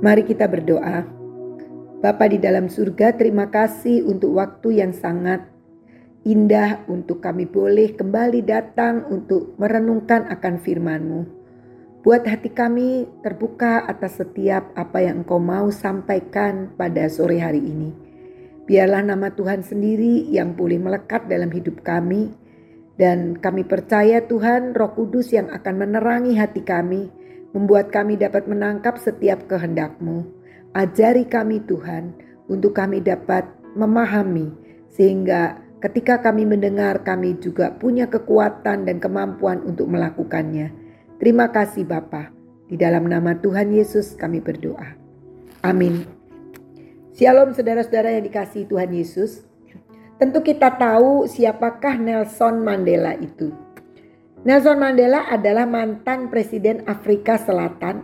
Mari kita berdoa. Bapa di dalam surga, terima kasih untuk waktu yang sangat indah untuk kami boleh kembali datang untuk merenungkan akan firman-Mu. Buat hati kami terbuka atas setiap apa yang Engkau mau sampaikan pada sore hari ini. Biarlah nama Tuhan sendiri yang boleh melekat dalam hidup kami. Dan kami percaya Tuhan roh kudus yang akan menerangi hati kami membuat kami dapat menangkap setiap kehendak-Mu. Ajari kami Tuhan untuk kami dapat memahami sehingga ketika kami mendengar kami juga punya kekuatan dan kemampuan untuk melakukannya. Terima kasih Bapa. Di dalam nama Tuhan Yesus kami berdoa. Amin. Shalom saudara-saudara yang dikasihi Tuhan Yesus. Tentu kita tahu siapakah Nelson Mandela itu. Nelson Mandela adalah mantan presiden Afrika Selatan.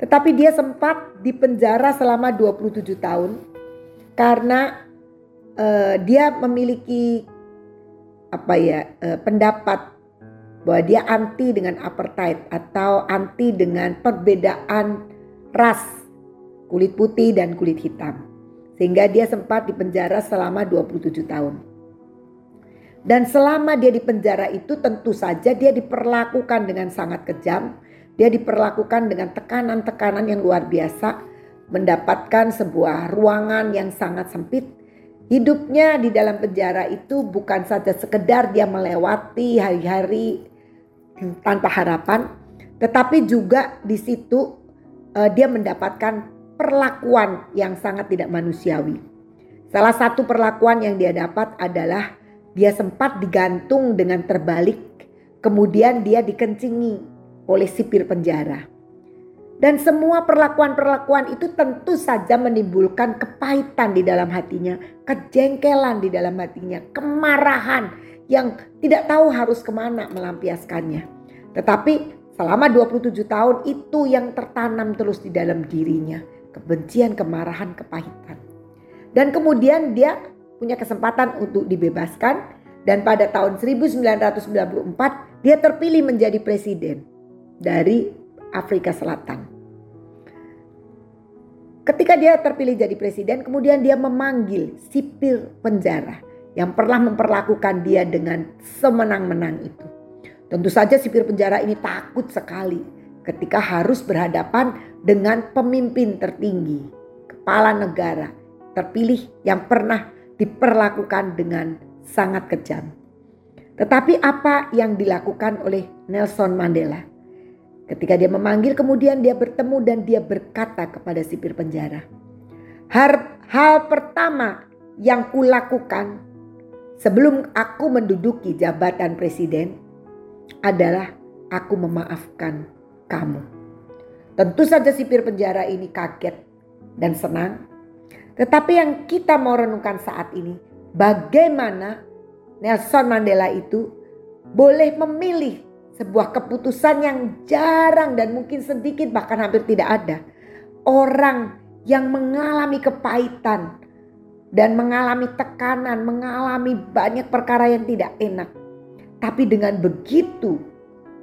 Tetapi dia sempat dipenjara selama 27 tahun karena uh, dia memiliki apa ya uh, pendapat bahwa dia anti dengan apartheid atau anti dengan perbedaan ras kulit putih dan kulit hitam. Sehingga dia sempat dipenjara selama 27 tahun. Dan selama dia di penjara itu tentu saja dia diperlakukan dengan sangat kejam. Dia diperlakukan dengan tekanan-tekanan yang luar biasa. Mendapatkan sebuah ruangan yang sangat sempit. Hidupnya di dalam penjara itu bukan saja sekedar dia melewati hari-hari tanpa harapan. Tetapi juga di situ uh, dia mendapatkan perlakuan yang sangat tidak manusiawi. Salah satu perlakuan yang dia dapat adalah dia sempat digantung dengan terbalik, kemudian dia dikencingi oleh sipir penjara. Dan semua perlakuan-perlakuan itu tentu saja menimbulkan kepahitan di dalam hatinya, kejengkelan di dalam hatinya, kemarahan yang tidak tahu harus ke mana melampiaskannya. Tetapi selama 27 tahun itu yang tertanam terus di dalam dirinya. Kebencian, kemarahan, kepahitan. Dan kemudian dia punya kesempatan untuk dibebaskan dan pada tahun 1994 dia terpilih menjadi presiden dari Afrika Selatan. Ketika dia terpilih jadi presiden, kemudian dia memanggil sipir penjara yang pernah memperlakukan dia dengan semenang-menang itu. Tentu saja sipir penjara ini takut sekali ketika harus berhadapan dengan pemimpin tertinggi, kepala negara terpilih yang pernah diperlakukan dengan sangat kejam. Tetapi apa yang dilakukan oleh Nelson Mandela? Ketika dia memanggil kemudian dia bertemu dan dia berkata kepada sipir penjara. Hal, hal pertama yang kulakukan sebelum aku menduduki jabatan presiden adalah aku memaafkan kamu. Tentu saja sipir penjara ini kaget dan senang tetapi yang kita mau renungkan saat ini, bagaimana Nelson Mandela itu boleh memilih sebuah keputusan yang jarang dan mungkin sedikit bahkan hampir tidak ada. Orang yang mengalami kepahitan dan mengalami tekanan, mengalami banyak perkara yang tidak enak. Tapi dengan begitu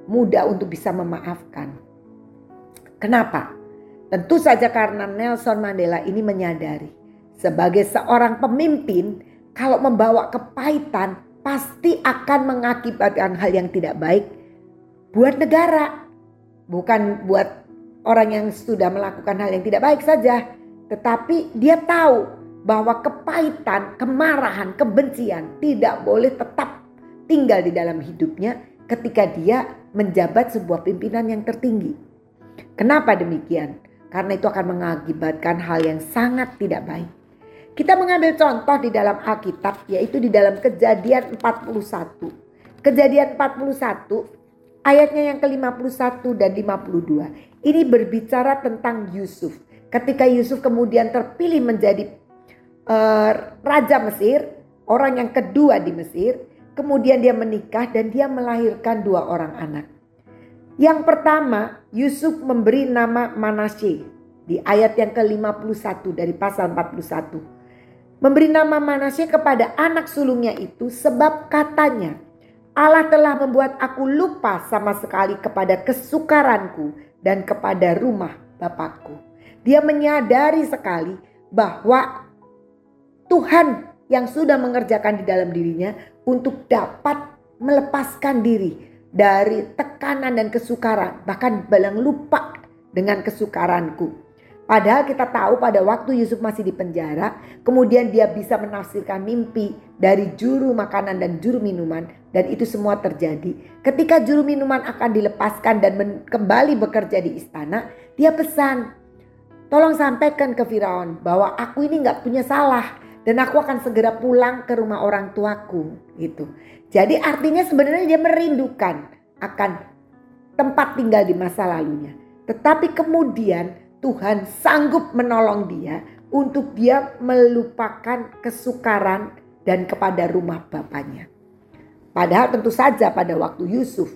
mudah untuk bisa memaafkan. Kenapa? Tentu saja karena Nelson Mandela ini menyadari sebagai seorang pemimpin, kalau membawa kepahitan, pasti akan mengakibatkan hal yang tidak baik buat negara, bukan buat orang yang sudah melakukan hal yang tidak baik saja, tetapi dia tahu bahwa kepahitan, kemarahan, kebencian tidak boleh tetap tinggal di dalam hidupnya ketika dia menjabat sebuah pimpinan yang tertinggi. Kenapa demikian? Karena itu akan mengakibatkan hal yang sangat tidak baik. Kita mengambil contoh di dalam Alkitab yaitu di dalam Kejadian 41. Kejadian 41 ayatnya yang ke-51 dan 52. Ini berbicara tentang Yusuf. Ketika Yusuf kemudian terpilih menjadi uh, raja Mesir, orang yang kedua di Mesir, kemudian dia menikah dan dia melahirkan dua orang anak. Yang pertama, Yusuf memberi nama Manasye di ayat yang ke-51 dari pasal 41 memberi nama Manasye kepada anak sulungnya itu sebab katanya Allah telah membuat aku lupa sama sekali kepada kesukaranku dan kepada rumah Bapakku. Dia menyadari sekali bahwa Tuhan yang sudah mengerjakan di dalam dirinya untuk dapat melepaskan diri dari tekanan dan kesukaran, bahkan balang lupa dengan kesukaranku. Padahal kita tahu pada waktu Yusuf masih di penjara, kemudian dia bisa menafsirkan mimpi dari juru makanan dan juru minuman dan itu semua terjadi. Ketika juru minuman akan dilepaskan dan kembali bekerja di istana, dia pesan, tolong sampaikan ke Firaun bahwa aku ini nggak punya salah dan aku akan segera pulang ke rumah orang tuaku gitu. Jadi artinya sebenarnya dia merindukan akan tempat tinggal di masa lalunya. Tetapi kemudian Tuhan sanggup menolong dia untuk dia melupakan kesukaran dan kepada rumah bapaknya. Padahal tentu saja pada waktu Yusuf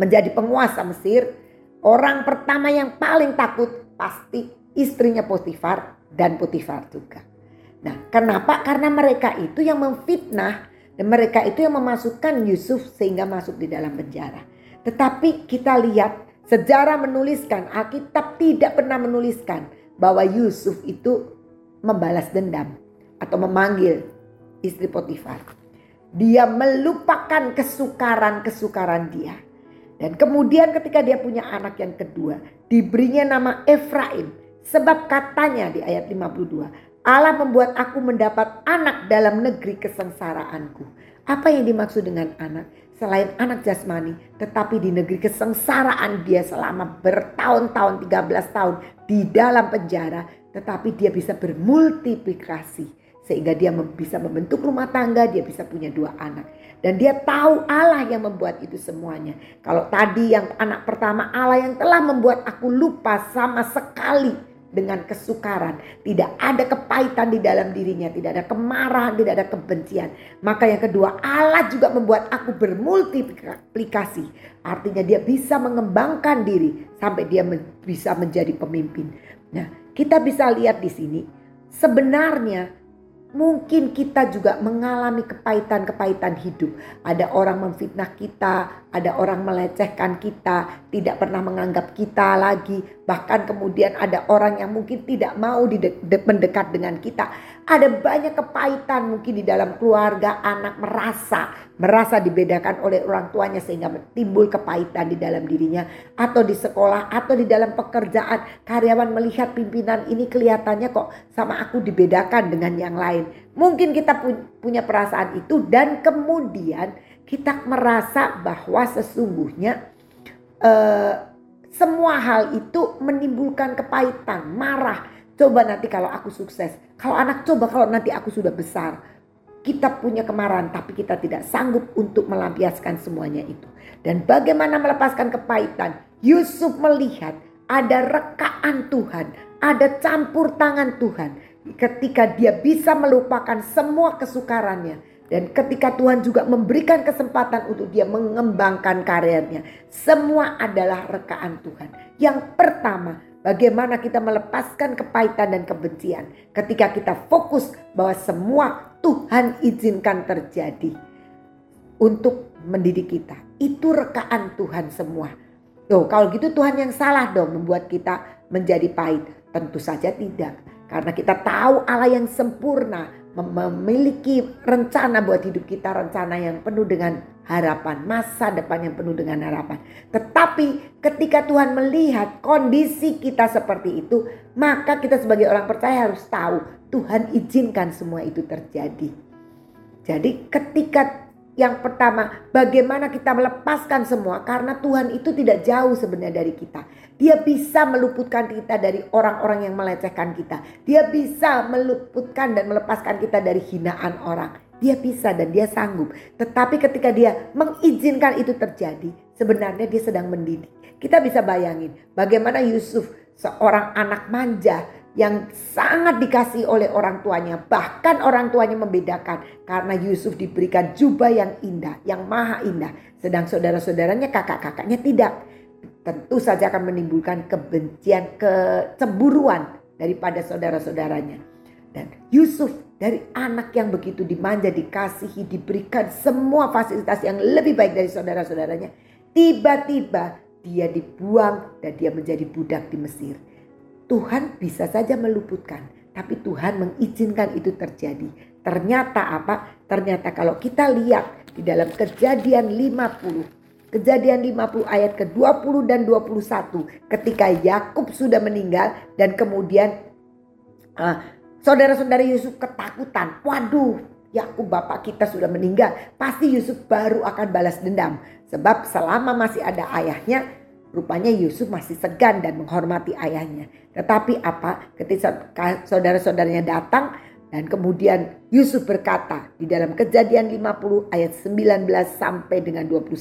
menjadi penguasa Mesir, orang pertama yang paling takut pasti istrinya Potifar dan Potifar juga. Nah, kenapa? Karena mereka itu yang memfitnah dan mereka itu yang memasukkan Yusuf sehingga masuk di dalam penjara. Tetapi kita lihat Sejarah menuliskan, Alkitab tidak pernah menuliskan bahwa Yusuf itu membalas dendam atau memanggil istri Potifar. Dia melupakan kesukaran-kesukaran dia. Dan kemudian ketika dia punya anak yang kedua, diberinya nama Efraim. Sebab katanya di ayat 52, Allah membuat aku mendapat anak dalam negeri kesengsaraanku. Apa yang dimaksud dengan anak? Selain anak jasmani, tetapi di negeri kesengsaraan dia selama bertahun-tahun, 13 tahun di dalam penjara, tetapi dia bisa bermultiplikasi sehingga dia bisa membentuk rumah tangga, dia bisa punya dua anak. Dan dia tahu Allah yang membuat itu semuanya. Kalau tadi yang anak pertama Allah yang telah membuat aku lupa sama sekali dengan kesukaran, tidak ada kepahitan di dalam dirinya, tidak ada kemarahan, tidak ada kebencian. Maka yang kedua, Allah juga membuat aku bermultiplikasi. Artinya dia bisa mengembangkan diri sampai dia bisa menjadi pemimpin. Nah, kita bisa lihat di sini sebenarnya Mungkin kita juga mengalami kepahitan-kepahitan hidup. Ada orang memfitnah kita, ada orang melecehkan kita, tidak pernah menganggap kita lagi. Bahkan kemudian ada orang yang mungkin tidak mau mendekat dengan kita. Ada banyak kepahitan mungkin di dalam keluarga, anak merasa merasa dibedakan oleh orang tuanya sehingga timbul kepahitan di dalam dirinya atau di sekolah atau di dalam pekerjaan. Karyawan melihat pimpinan ini kelihatannya kok sama aku dibedakan dengan yang lain. Mungkin kita punya perasaan itu dan kemudian kita merasa bahwa sesungguhnya uh, semua hal itu menimbulkan kepahitan marah coba nanti kalau aku sukses kalau anak coba kalau nanti aku sudah besar kita punya kemarahan tapi kita tidak sanggup untuk melampiaskan semuanya itu. Dan bagaimana melepaskan kepahitan? Yusuf melihat ada rekaan Tuhan, ada campur tangan Tuhan ketika dia bisa melupakan semua kesukarannya dan ketika Tuhan juga memberikan kesempatan untuk dia mengembangkan karirnya. Semua adalah rekaan Tuhan. Yang pertama, bagaimana kita melepaskan kepahitan dan kebencian ketika kita fokus bahwa semua Tuhan izinkan terjadi untuk mendidik kita. Itu rekaan Tuhan semua. Tuh, kalau gitu Tuhan yang salah dong membuat kita menjadi pahit. Tentu saja tidak. Karena kita tahu Allah yang sempurna memiliki rencana buat hidup kita, rencana yang penuh dengan harapan, masa depan yang penuh dengan harapan. Tetapi ketika Tuhan melihat kondisi kita seperti itu, maka kita sebagai orang percaya harus tahu Tuhan izinkan semua itu terjadi. Jadi ketika yang pertama, bagaimana kita melepaskan semua karena Tuhan itu tidak jauh sebenarnya dari kita. Dia bisa meluputkan kita dari orang-orang yang melecehkan kita. Dia bisa meluputkan dan melepaskan kita dari hinaan orang. Dia bisa dan dia sanggup. Tetapi ketika dia mengizinkan itu terjadi, sebenarnya dia sedang mendidik. Kita bisa bayangin bagaimana Yusuf seorang anak manja yang sangat dikasih oleh orang tuanya. Bahkan orang tuanya membedakan karena Yusuf diberikan jubah yang indah, yang maha indah. Sedang saudara-saudaranya kakak-kakaknya tidak. Tentu saja akan menimbulkan kebencian, kecemburuan daripada saudara-saudaranya. Dan Yusuf dari anak yang begitu dimanja, dikasihi, diberikan semua fasilitas yang lebih baik dari saudara-saudaranya. Tiba-tiba dia dibuang dan dia menjadi budak di Mesir. Tuhan bisa saja meluputkan, tapi Tuhan mengizinkan itu terjadi. Ternyata apa? Ternyata kalau kita lihat di dalam kejadian 50, kejadian 50 ayat ke-20 dan 21, ketika Yakub sudah meninggal dan kemudian uh, saudara-saudara Yusuf ketakutan. Waduh, Yakub bapak kita sudah meninggal. Pasti Yusuf baru akan balas dendam. Sebab selama masih ada ayahnya, Rupanya Yusuf masih segan dan menghormati ayahnya. Tetapi apa? Ketika saudara-saudaranya datang dan kemudian Yusuf berkata di dalam kejadian 50 ayat 19 sampai dengan 21.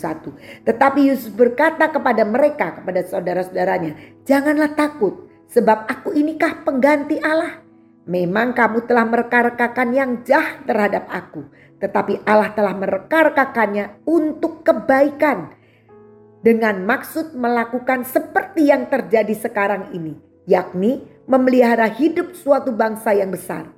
Tetapi Yusuf berkata kepada mereka, kepada saudara-saudaranya, Janganlah takut sebab aku inikah pengganti Allah. Memang kamu telah mereka-rekakan yang jahat terhadap aku. Tetapi Allah telah mereka-rekakannya untuk kebaikan dengan maksud melakukan seperti yang terjadi sekarang ini, yakni memelihara hidup suatu bangsa yang besar.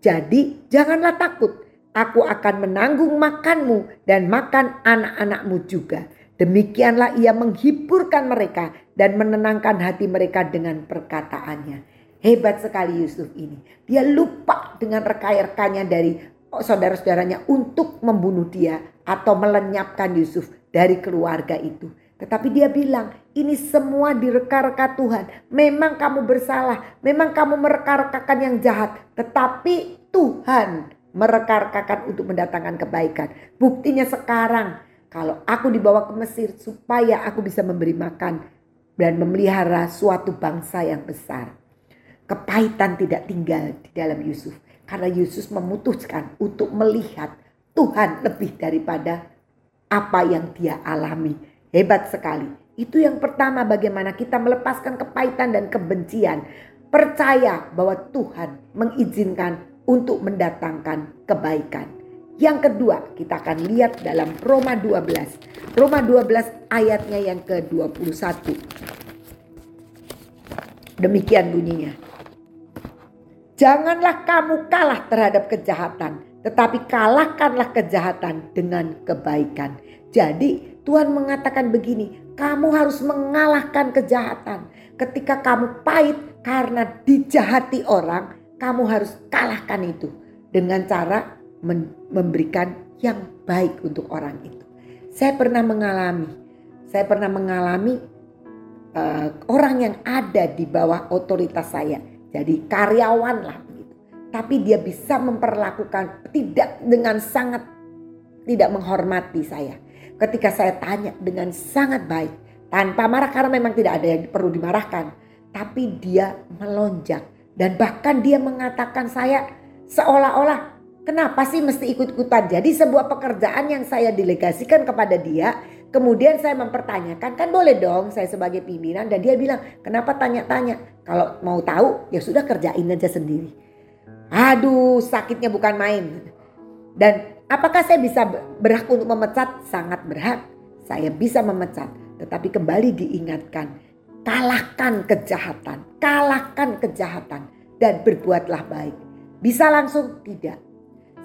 Jadi, janganlah takut. Aku akan menanggung makanmu dan makan anak-anakmu juga. Demikianlah ia menghiburkan mereka dan menenangkan hati mereka dengan perkataannya. Hebat sekali Yusuf ini. Dia lupa dengan rekan-rekannya dari saudara-saudaranya untuk membunuh dia atau melenyapkan Yusuf dari keluarga itu. Tetapi dia bilang, ini semua direka-reka Tuhan. Memang kamu bersalah, memang kamu mereka-rekakan yang jahat. Tetapi Tuhan mereka-rekakan untuk mendatangkan kebaikan. Buktinya sekarang, kalau aku dibawa ke Mesir supaya aku bisa memberi makan dan memelihara suatu bangsa yang besar. Kepahitan tidak tinggal di dalam Yusuf. Karena Yusuf memutuskan untuk melihat Tuhan lebih daripada apa yang dia alami. Hebat sekali. Itu yang pertama bagaimana kita melepaskan kepahitan dan kebencian. Percaya bahwa Tuhan mengizinkan untuk mendatangkan kebaikan. Yang kedua kita akan lihat dalam Roma 12. Roma 12 ayatnya yang ke-21. Demikian bunyinya. Janganlah kamu kalah terhadap kejahatan, tetapi kalahkanlah kejahatan dengan kebaikan. Jadi Tuhan mengatakan begini, kamu harus mengalahkan kejahatan. Ketika kamu pahit karena dijahati orang, kamu harus kalahkan itu dengan cara memberikan yang baik untuk orang itu. Saya pernah mengalami, saya pernah mengalami uh, orang yang ada di bawah otoritas saya. Jadi karyawan lah tapi dia bisa memperlakukan tidak dengan sangat tidak menghormati saya. Ketika saya tanya dengan sangat baik, tanpa marah karena memang tidak ada yang perlu dimarahkan, tapi dia melonjak dan bahkan dia mengatakan saya seolah-olah kenapa sih mesti ikut-ikutan. Jadi sebuah pekerjaan yang saya delegasikan kepada dia, kemudian saya mempertanyakan, kan boleh dong saya sebagai pimpinan dan dia bilang, "Kenapa tanya-tanya? Kalau mau tahu ya sudah kerjain aja sendiri." Aduh sakitnya bukan main. Dan apakah saya bisa berhak untuk memecat? Sangat berhak. Saya bisa memecat. Tetapi kembali diingatkan. Kalahkan kejahatan. Kalahkan kejahatan. Dan berbuatlah baik. Bisa langsung? Tidak.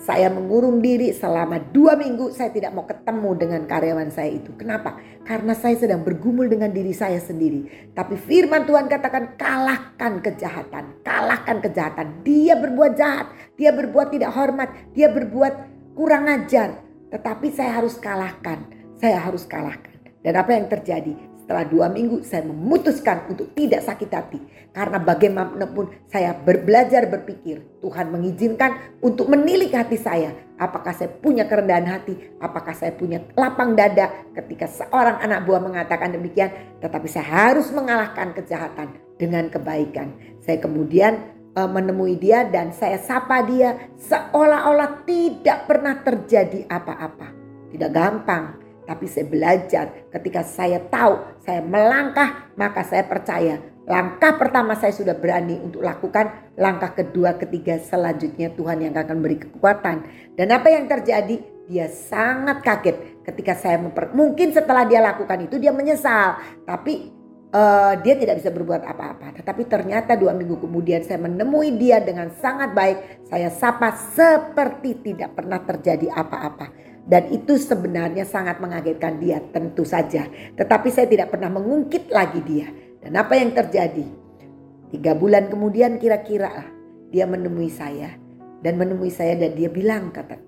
Saya mengurung diri selama dua minggu saya tidak mau ketemu dengan karyawan saya itu. Kenapa? Karena saya sedang bergumul dengan diri saya sendiri. Tapi firman Tuhan katakan kalahkan kejahatan. Kalahkan kejahatan. Dia berbuat jahat. Dia berbuat tidak hormat. Dia berbuat kurang ajar. Tetapi saya harus kalahkan. Saya harus kalahkan. Dan apa yang terjadi? Setelah dua minggu saya memutuskan untuk tidak sakit hati. Karena bagaimanapun saya berbelajar berpikir. Tuhan mengizinkan untuk menilik hati saya. Apakah saya punya kerendahan hati? Apakah saya punya lapang dada ketika seorang anak buah mengatakan demikian. Tetapi saya harus mengalahkan kejahatan dengan kebaikan. Saya kemudian uh, menemui dia dan saya sapa dia seolah-olah tidak pernah terjadi apa-apa. Tidak gampang, tapi saya belajar. Ketika saya tahu saya melangkah maka saya percaya. Langkah pertama saya sudah berani untuk lakukan. Langkah kedua ketiga selanjutnya Tuhan yang akan beri kekuatan. Dan apa yang terjadi? Dia sangat kaget. Ketika saya memper mungkin setelah dia lakukan itu dia menyesal. Tapi uh, dia tidak bisa berbuat apa-apa. Tetapi ternyata dua minggu kemudian saya menemui dia dengan sangat baik. Saya sapa seperti tidak pernah terjadi apa-apa dan itu sebenarnya sangat mengagetkan dia tentu saja. Tetapi saya tidak pernah mengungkit lagi dia. Dan apa yang terjadi? Tiga bulan kemudian kira-kira dia menemui saya dan menemui saya dan dia bilang kata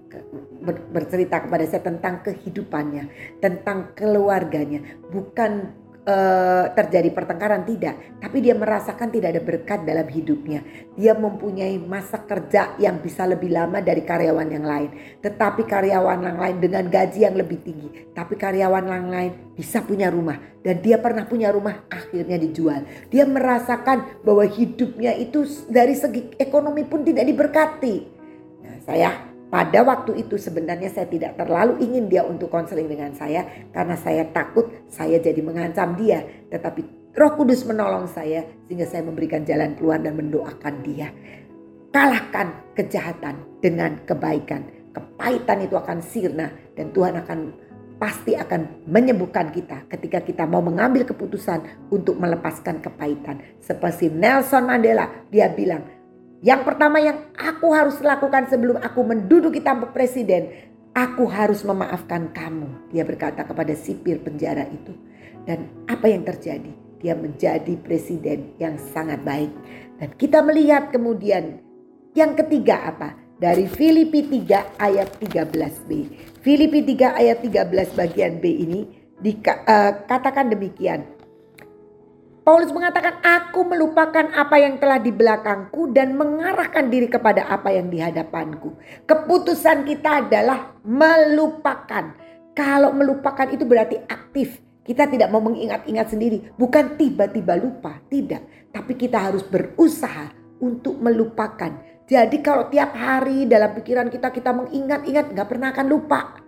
bercerita kepada saya tentang kehidupannya, tentang keluarganya, bukan uh, terjadi pertengkaran tidak, tapi dia merasakan tidak ada berkat dalam hidupnya. Dia mempunyai masa kerja yang bisa lebih lama dari karyawan yang lain, tetapi karyawan yang lain dengan gaji yang lebih tinggi, tapi karyawan yang lain bisa punya rumah dan dia pernah punya rumah akhirnya dijual. Dia merasakan bahwa hidupnya itu dari segi ekonomi pun tidak diberkati. Nah, saya pada waktu itu sebenarnya saya tidak terlalu ingin dia untuk konseling dengan saya karena saya takut saya jadi mengancam dia. Tetapi Roh Kudus menolong saya sehingga saya memberikan jalan keluar dan mendoakan dia. Kalahkan kejahatan dengan kebaikan. Kepahitan itu akan sirna dan Tuhan akan pasti akan menyembuhkan kita ketika kita mau mengambil keputusan untuk melepaskan kepahitan. Seperti Nelson Mandela, dia bilang, yang pertama yang aku harus lakukan sebelum aku menduduki tampuk presiden, aku harus memaafkan kamu. Dia berkata kepada sipir penjara itu. Dan apa yang terjadi? Dia menjadi presiden yang sangat baik. Dan kita melihat kemudian yang ketiga apa? Dari Filipi 3 ayat 13b. Filipi 3 ayat 13 bagian B ini dikatakan uh, demikian. Paulus mengatakan, "Aku melupakan apa yang telah di belakangku dan mengarahkan diri kepada apa yang di hadapanku." Keputusan kita adalah melupakan. Kalau melupakan itu berarti aktif. Kita tidak mau mengingat-ingat sendiri, bukan tiba-tiba lupa, tidak. Tapi kita harus berusaha untuk melupakan. Jadi kalau tiap hari dalam pikiran kita kita mengingat-ingat nggak pernah akan lupa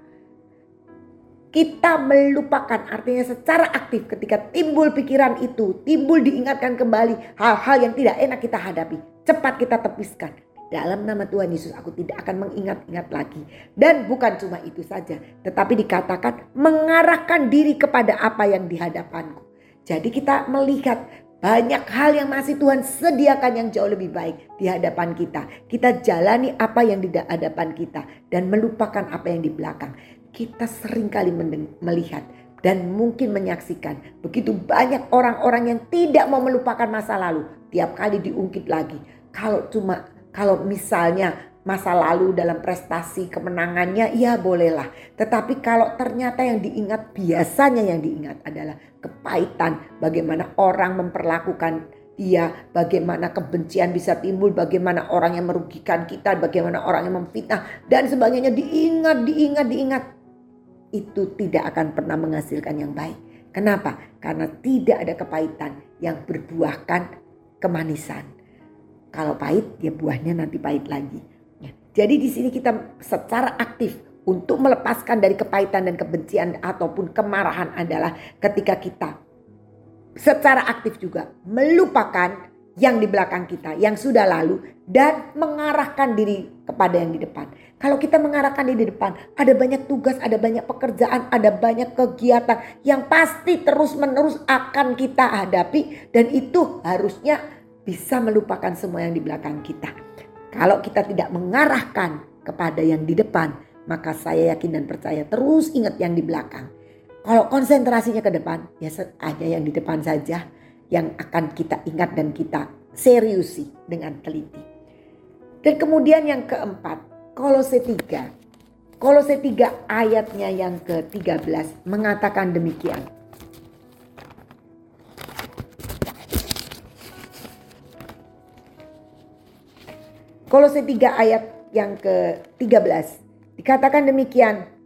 kita melupakan artinya secara aktif ketika timbul pikiran itu, timbul diingatkan kembali hal-hal yang tidak enak kita hadapi. Cepat kita tepiskan. Dalam nama Tuhan Yesus aku tidak akan mengingat-ingat lagi. Dan bukan cuma itu saja. Tetapi dikatakan mengarahkan diri kepada apa yang di hadapanku. Jadi kita melihat banyak hal yang masih Tuhan sediakan yang jauh lebih baik di hadapan kita. Kita jalani apa yang di hadapan kita dan melupakan apa yang di belakang kita sering kali melihat dan mungkin menyaksikan begitu banyak orang-orang yang tidak mau melupakan masa lalu. Tiap kali diungkit lagi kalau cuma kalau misalnya masa lalu dalam prestasi kemenangannya ya bolehlah. Tetapi kalau ternyata yang diingat biasanya yang diingat adalah kepahitan bagaimana orang memperlakukan dia, bagaimana kebencian bisa timbul, bagaimana orang yang merugikan kita, bagaimana orang yang memfitnah dan sebagainya. Diingat, diingat, diingat itu tidak akan pernah menghasilkan yang baik. Kenapa? Karena tidak ada kepahitan yang berbuahkan kemanisan. Kalau pahit, ya buahnya nanti pahit lagi. Ya. Jadi di sini kita secara aktif untuk melepaskan dari kepahitan dan kebencian ataupun kemarahan adalah ketika kita secara aktif juga melupakan yang di belakang kita, yang sudah lalu dan mengarahkan diri kepada yang di depan. Kalau kita mengarahkan diri di depan, ada banyak tugas, ada banyak pekerjaan, ada banyak kegiatan yang pasti terus-menerus akan kita hadapi dan itu harusnya bisa melupakan semua yang di belakang kita. Kalau kita tidak mengarahkan kepada yang di depan, maka saya yakin dan percaya terus ingat yang di belakang. Kalau konsentrasinya ke depan, ya hanya yang di depan saja yang akan kita ingat dan kita seriusi dengan teliti. Dan kemudian yang keempat, Kolose 3. Kolose 3 ayatnya yang ke-13 mengatakan demikian. Kolose 3 ayat yang ke-13 dikatakan demikian.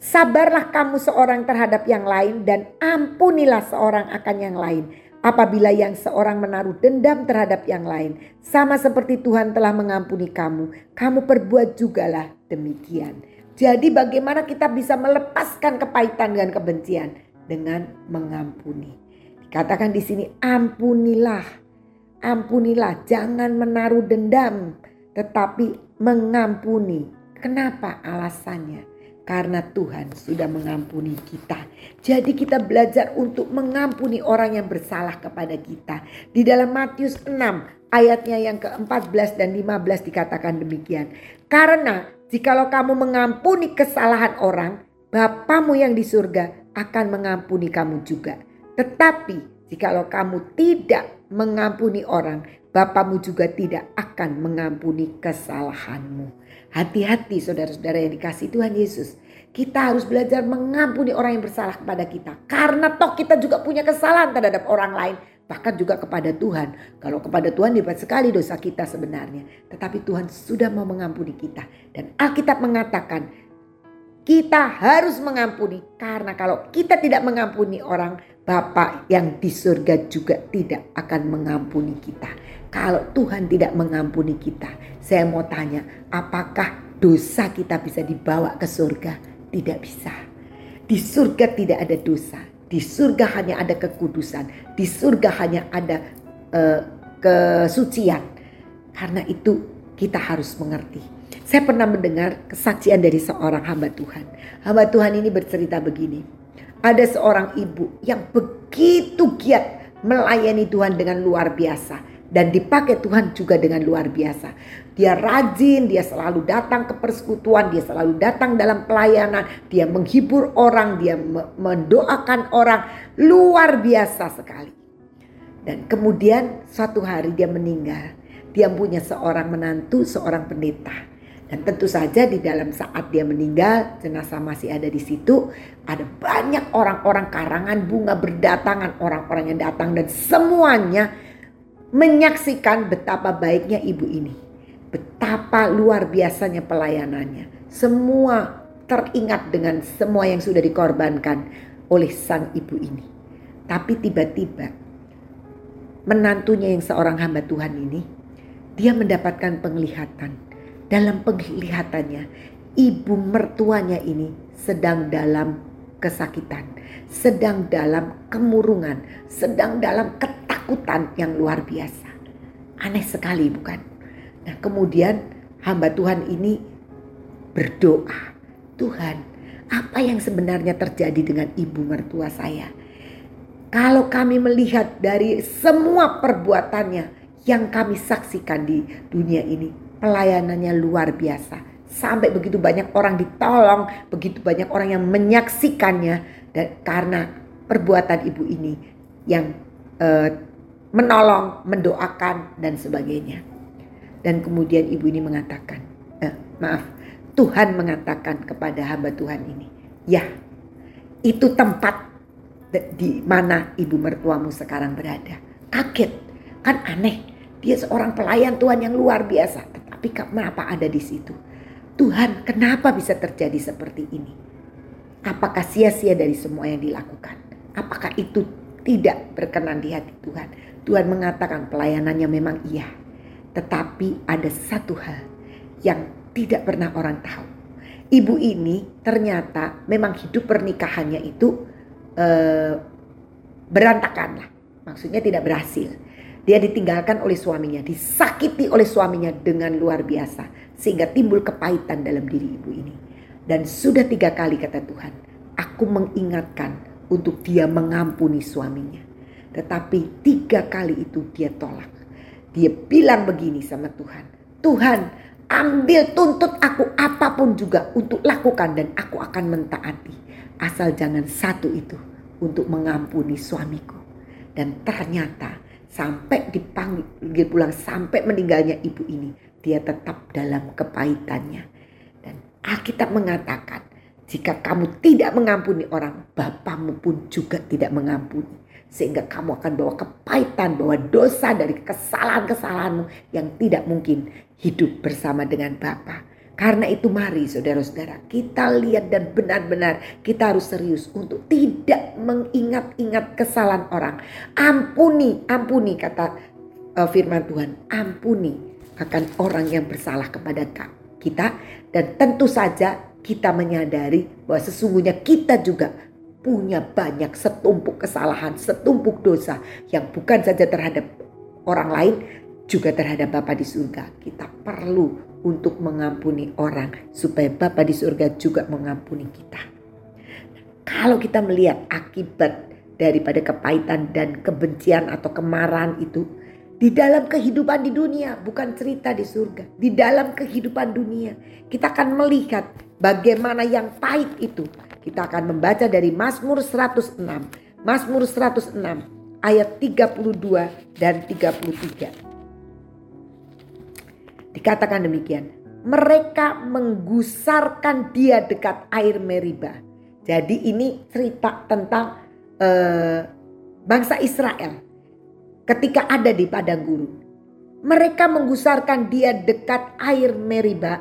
Sabarlah kamu seorang terhadap yang lain dan ampunilah seorang akan yang lain. Apabila yang seorang menaruh dendam terhadap yang lain, sama seperti Tuhan telah mengampuni kamu, kamu perbuat jugalah demikian. Jadi bagaimana kita bisa melepaskan kepahitan dan kebencian dengan mengampuni. Dikatakan di sini ampunilah. Ampunilah, jangan menaruh dendam, tetapi mengampuni. Kenapa alasannya? Karena Tuhan sudah mengampuni kita. Jadi kita belajar untuk mengampuni orang yang bersalah kepada kita. Di dalam Matius 6 ayatnya yang ke-14 dan 15 dikatakan demikian. Karena jikalau kamu mengampuni kesalahan orang, Bapamu yang di surga akan mengampuni kamu juga. Tetapi jikalau kamu tidak mengampuni orang, Bapamu juga tidak akan mengampuni kesalahanmu. Hati-hati saudara-saudara yang dikasih Tuhan Yesus. Kita harus belajar mengampuni orang yang bersalah kepada kita. Karena toh kita juga punya kesalahan terhadap orang lain. Bahkan juga kepada Tuhan. Kalau kepada Tuhan hebat sekali dosa kita sebenarnya. Tetapi Tuhan sudah mau mengampuni kita. Dan Alkitab mengatakan kita harus mengampuni. Karena kalau kita tidak mengampuni orang, Bapak yang di surga juga tidak akan mengampuni kita. Kalau Tuhan tidak mengampuni kita, saya mau tanya, apakah dosa kita bisa dibawa ke surga? Tidak bisa. Di surga tidak ada dosa. Di surga hanya ada kekudusan. Di surga hanya ada uh, kesucian. Karena itu kita harus mengerti. Saya pernah mendengar kesaksian dari seorang hamba Tuhan. Hamba Tuhan ini bercerita begini. Ada seorang ibu yang begitu giat melayani Tuhan dengan luar biasa dan dipakai Tuhan juga dengan luar biasa. Dia rajin, dia selalu datang ke persekutuan, dia selalu datang dalam pelayanan, dia menghibur orang, dia mendoakan orang, luar biasa sekali. Dan kemudian suatu hari dia meninggal. Dia punya seorang menantu, seorang pendeta. Dan tentu saja di dalam saat dia meninggal, jenazah masih ada di situ. Ada banyak orang-orang karangan bunga berdatangan, orang-orang yang datang dan semuanya menyaksikan betapa baiknya ibu ini. Betapa luar biasanya pelayanannya. Semua teringat dengan semua yang sudah dikorbankan oleh sang ibu ini. Tapi tiba-tiba menantunya yang seorang hamba Tuhan ini, dia mendapatkan penglihatan. Dalam penglihatannya, ibu mertuanya ini sedang dalam kesakitan, sedang dalam kemurungan, sedang dalam ketakutan yang luar biasa. Aneh sekali bukan? Nah kemudian hamba Tuhan ini berdoa. Tuhan apa yang sebenarnya terjadi dengan ibu mertua saya? Kalau kami melihat dari semua perbuatannya yang kami saksikan di dunia ini, pelayanannya luar biasa. Sampai begitu banyak orang ditolong, begitu banyak orang yang menyaksikannya dan karena perbuatan ibu ini yang uh, menolong, mendoakan dan sebagainya. Dan kemudian ibu ini mengatakan, eh, maaf, Tuhan mengatakan kepada hamba Tuhan ini, ya itu tempat di mana ibu mertuamu sekarang berada. Kaget, kan aneh. Dia seorang pelayan Tuhan yang luar biasa, tetapi kenapa ada di situ? Tuhan, kenapa bisa terjadi seperti ini? Apakah sia-sia dari semua yang dilakukan? Apakah itu tidak berkenan di hati Tuhan? Tuhan mengatakan pelayanannya memang iya. Tetapi ada satu hal yang tidak pernah orang tahu. Ibu ini ternyata memang hidup pernikahannya itu eh, berantakan lah. Maksudnya tidak berhasil. Dia ditinggalkan oleh suaminya, disakiti oleh suaminya dengan luar biasa. Sehingga timbul kepahitan dalam diri ibu ini. Dan sudah tiga kali kata Tuhan, aku mengingatkan untuk dia mengampuni suaminya. Tetapi tiga kali itu dia tolak. Dia bilang begini sama Tuhan. Tuhan ambil tuntut aku apa pun juga untuk lakukan dan aku akan mentaati. Asal jangan satu itu untuk mengampuni suamiku. Dan ternyata sampai dipanggil pulang sampai meninggalnya ibu ini. Dia tetap dalam kepahitannya. Dan Alkitab mengatakan jika kamu tidak mengampuni orang, Bapamu pun juga tidak mengampuni. Sehingga kamu akan bawa kepahitan, bawa dosa dari kesalahan-kesalahanmu yang tidak mungkin hidup bersama dengan Bapa. Karena itu mari saudara-saudara kita lihat dan benar-benar kita harus serius untuk tidak mengingat-ingat kesalahan orang. Ampuni, ampuni kata uh, firman Tuhan. Ampuni akan orang yang bersalah kepada kita. Dan tentu saja kita menyadari bahwa sesungguhnya kita juga punya banyak setumpuk kesalahan, setumpuk dosa yang bukan saja terhadap orang lain, juga terhadap Bapa di surga. Kita perlu untuk mengampuni orang supaya Bapa di surga juga mengampuni kita. Kalau kita melihat akibat daripada kepahitan dan kebencian atau kemarahan itu di dalam kehidupan di dunia, bukan cerita di surga. Di dalam kehidupan dunia, kita akan melihat bagaimana yang pahit itu kita akan membaca dari Mazmur 106. Mazmur 106 ayat 32 dan 33. Dikatakan demikian, mereka menggusarkan dia dekat air Meriba. Jadi ini cerita tentang uh, bangsa Israel ketika ada di padang gurun. Mereka menggusarkan dia dekat air Meriba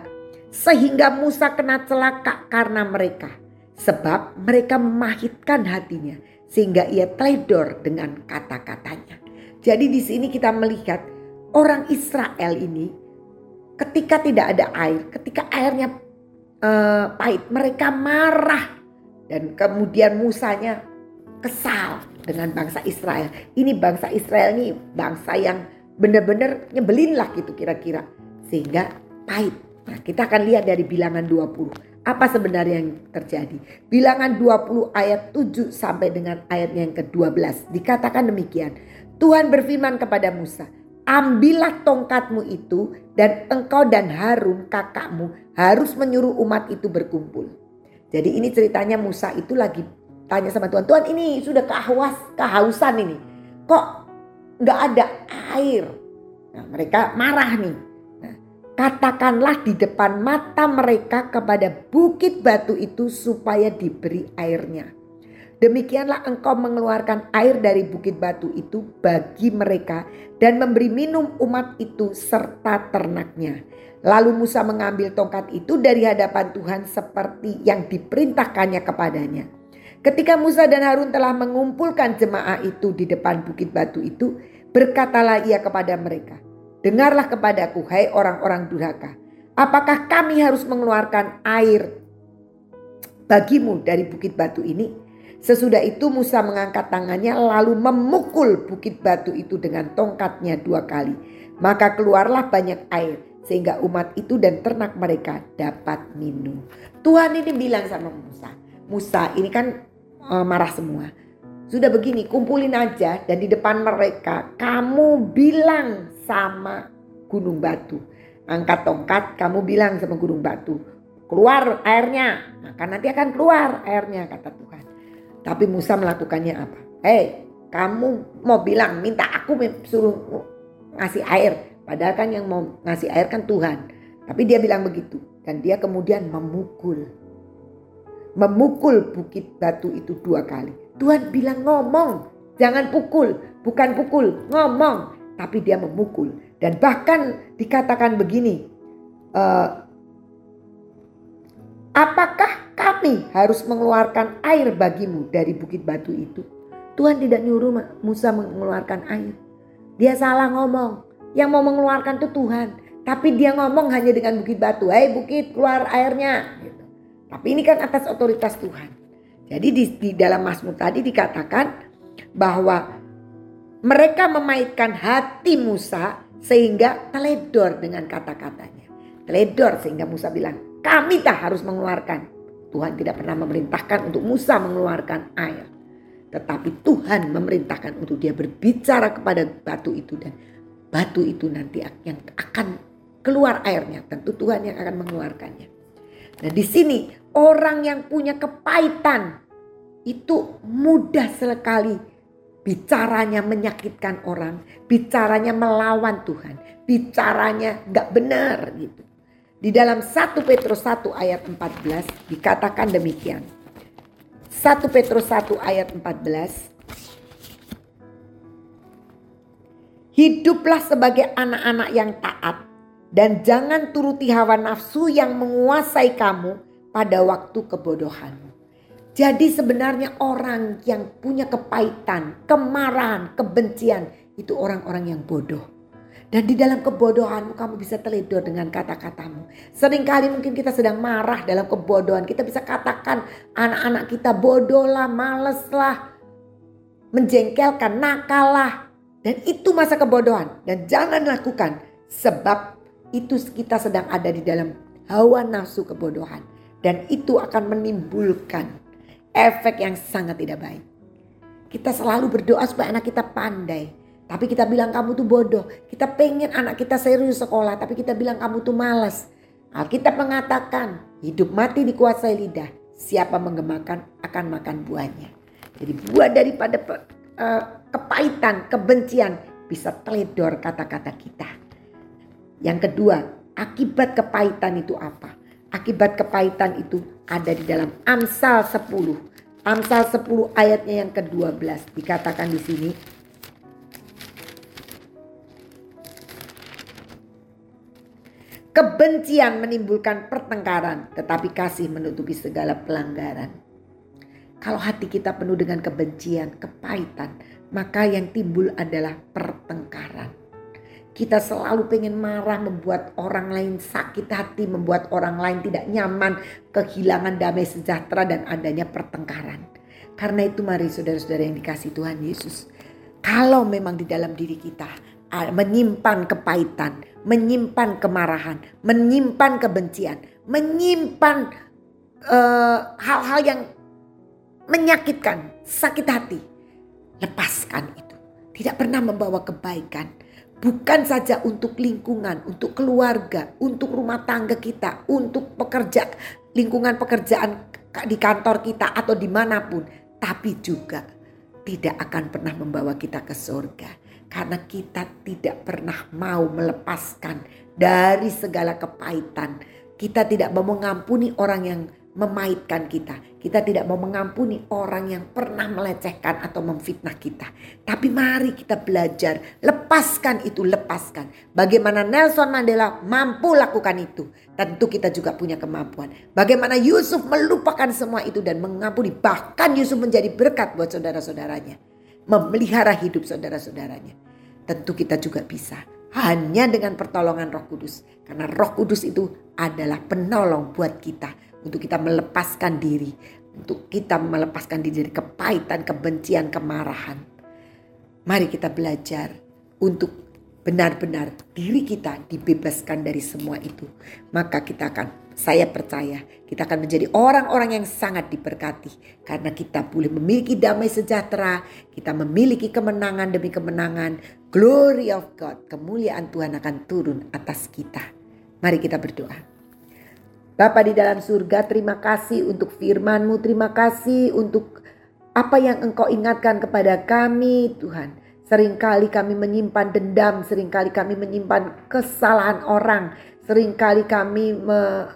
sehingga Musa kena celaka karena mereka. Sebab mereka memahitkan hatinya sehingga ia teledor dengan kata-katanya. Jadi di sini kita melihat orang Israel ini ketika tidak ada air, ketika airnya uh, pahit, mereka marah dan kemudian Musanya kesal dengan bangsa Israel. Ini bangsa Israel ini bangsa yang benar-benar nyebelin lah gitu kira-kira. Sehingga pahit. Nah kita akan lihat dari bilangan 20. Apa sebenarnya yang terjadi? Bilangan 20 ayat 7 sampai dengan ayatnya yang ke-12. Dikatakan demikian. Tuhan berfirman kepada Musa, ambillah tongkatmu itu dan engkau dan Harun kakakmu harus menyuruh umat itu berkumpul. Jadi ini ceritanya Musa itu lagi tanya sama Tuhan, Tuhan ini sudah kehaus, kehausan ini. Kok nggak ada air? Nah, mereka marah nih katakanlah di depan mata mereka kepada bukit batu itu supaya diberi airnya. Demikianlah engkau mengeluarkan air dari bukit batu itu bagi mereka dan memberi minum umat itu serta ternaknya. Lalu Musa mengambil tongkat itu dari hadapan Tuhan seperti yang diperintahkannya kepadanya. Ketika Musa dan Harun telah mengumpulkan jemaah itu di depan bukit batu itu, berkatalah ia kepada mereka, Dengarlah kepadaku, hai orang-orang durhaka. Apakah kami harus mengeluarkan air bagimu dari bukit batu ini? Sesudah itu Musa mengangkat tangannya lalu memukul bukit batu itu dengan tongkatnya dua kali. Maka keluarlah banyak air sehingga umat itu dan ternak mereka dapat minum. Tuhan ini bilang sama Musa, Musa ini kan uh, marah semua. Sudah begini, kumpulin aja dan di depan mereka kamu bilang sama gunung batu. Angkat tongkat, kamu bilang sama gunung batu, keluar airnya. Maka nanti akan keluar airnya kata Tuhan. Tapi Musa melakukannya apa? Hei, kamu mau bilang minta aku suruh ngasih air. Padahal kan yang mau ngasih air kan Tuhan. Tapi dia bilang begitu. Dan dia kemudian memukul. Memukul bukit batu itu dua kali. Tuhan bilang ngomong, jangan pukul, bukan pukul, ngomong. Tapi dia memukul. Dan bahkan dikatakan begini, uh, apakah kami harus mengeluarkan air bagimu dari bukit batu itu? Tuhan tidak nyuruh Musa mengeluarkan air. Dia salah ngomong. Yang mau mengeluarkan itu Tuhan. Tapi dia ngomong hanya dengan bukit batu. Hei bukit keluar airnya. Tapi ini kan atas otoritas Tuhan. Jadi di, di dalam Mazmur tadi dikatakan bahwa mereka memaitkan hati Musa sehingga teledor dengan kata-katanya. Teledor sehingga Musa bilang, kami tak harus mengeluarkan. Tuhan tidak pernah memerintahkan untuk Musa mengeluarkan air. Tetapi Tuhan memerintahkan untuk dia berbicara kepada batu itu dan batu itu nanti yang akan keluar airnya. Tentu Tuhan yang akan mengeluarkannya. Nah di sini orang yang punya kepahitan itu mudah sekali bicaranya menyakitkan orang, bicaranya melawan Tuhan, bicaranya gak benar gitu. Di dalam 1 Petrus 1 ayat 14 dikatakan demikian. 1 Petrus 1 ayat 14 Hiduplah sebagai anak-anak yang taat dan jangan turuti hawa nafsu yang menguasai kamu pada waktu kebodohan. Jadi sebenarnya orang yang punya kepahitan, kemarahan, kebencian itu orang-orang yang bodoh. Dan di dalam kebodohanmu kamu bisa teledor dengan kata-katamu. Seringkali mungkin kita sedang marah dalam kebodohan. Kita bisa katakan anak-anak kita bodoh lah, males lah. Menjengkelkan, nakal lah. Dan itu masa kebodohan. Dan jangan lakukan. Sebab itu kita sedang ada di dalam hawa nafsu kebodohan. Dan itu akan menimbulkan efek yang sangat tidak baik. Kita selalu berdoa supaya anak kita pandai. Tapi kita bilang kamu tuh bodoh. Kita pengen anak kita serius sekolah. Tapi kita bilang kamu tuh malas. Alkitab mengatakan hidup mati dikuasai lidah. Siapa menggemakan akan makan buahnya. Jadi buah daripada uh, kepahitan, kebencian bisa teledor kata-kata kita. Yang kedua, akibat kepahitan itu apa? Akibat kepahitan itu ada di dalam Amsal 10. Amsal 10 ayatnya yang ke-12 dikatakan di sini Kebencian menimbulkan pertengkaran, tetapi kasih menutupi segala pelanggaran. Kalau hati kita penuh dengan kebencian, kepahitan, maka yang timbul adalah pertengkaran. Kita selalu pengen marah, membuat orang lain sakit hati, membuat orang lain tidak nyaman, kehilangan damai sejahtera dan adanya pertengkaran. Karena itu mari saudara-saudara yang dikasih Tuhan Yesus. Kalau memang di dalam diri kita menyimpan kepahitan, menyimpan kemarahan, menyimpan kebencian, menyimpan eh, hal-hal uh, yang menyakitkan, sakit hati. Lepaskan itu. Tidak pernah membawa kebaikan. Bukan saja untuk lingkungan, untuk keluarga, untuk rumah tangga kita, untuk pekerja, lingkungan pekerjaan di kantor kita atau di mana pun. Tapi juga tidak akan pernah membawa kita ke surga karena kita tidak pernah mau melepaskan dari segala kepahitan. Kita tidak mau mengampuni orang yang memaitkan kita. Kita tidak mau mengampuni orang yang pernah melecehkan atau memfitnah kita. Tapi mari kita belajar, lepaskan itu, lepaskan. Bagaimana Nelson Mandela mampu lakukan itu. Tentu kita juga punya kemampuan. Bagaimana Yusuf melupakan semua itu dan mengampuni. Bahkan Yusuf menjadi berkat buat saudara-saudaranya memelihara hidup saudara-saudaranya. Tentu kita juga bisa. Hanya dengan pertolongan roh kudus. Karena roh kudus itu adalah penolong buat kita. Untuk kita melepaskan diri. Untuk kita melepaskan diri dari kepahitan, kebencian, kemarahan. Mari kita belajar untuk benar-benar diri kita dibebaskan dari semua itu, maka kita akan, saya percaya, kita akan menjadi orang-orang yang sangat diberkati karena kita boleh memiliki damai sejahtera, kita memiliki kemenangan demi kemenangan, glory of God, kemuliaan Tuhan akan turun atas kita. Mari kita berdoa. Bapa di dalam surga, terima kasih untuk firman-Mu, terima kasih untuk apa yang Engkau ingatkan kepada kami, Tuhan. Seringkali kami menyimpan dendam, sering kali kami menyimpan kesalahan orang, sering kali kami me,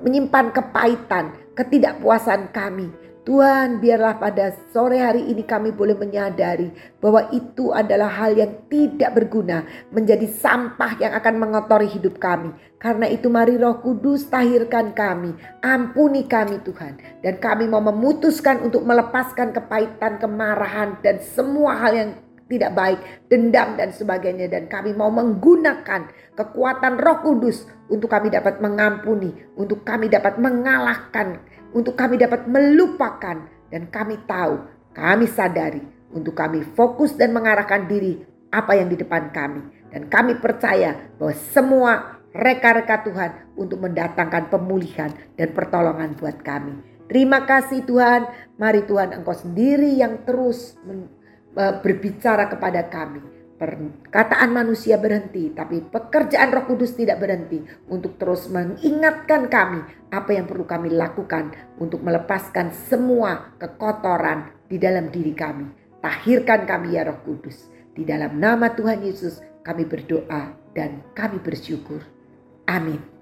menyimpan kepahitan, ketidakpuasan kami. Tuhan biarlah pada sore hari ini kami boleh menyadari bahwa itu adalah hal yang tidak berguna menjadi sampah yang akan mengotori hidup kami. Karena itu mari roh kudus tahirkan kami, ampuni kami Tuhan. Dan kami mau memutuskan untuk melepaskan kepahitan, kemarahan dan semua hal yang tidak baik, dendam dan sebagainya. Dan kami mau menggunakan kekuatan roh kudus untuk kami dapat mengampuni, untuk kami dapat mengalahkan untuk kami dapat melupakan dan kami tahu, kami sadari untuk kami fokus dan mengarahkan diri apa yang di depan kami. Dan kami percaya bahwa semua reka-reka Tuhan untuk mendatangkan pemulihan dan pertolongan buat kami. Terima kasih Tuhan. Mari Tuhan Engkau sendiri yang terus eh, berbicara kepada kami perkataan manusia berhenti, tapi pekerjaan Roh Kudus tidak berhenti untuk terus mengingatkan kami apa yang perlu kami lakukan untuk melepaskan semua kekotoran di dalam diri kami. Tahirkan kami ya Roh Kudus. Di dalam nama Tuhan Yesus kami berdoa dan kami bersyukur. Amin.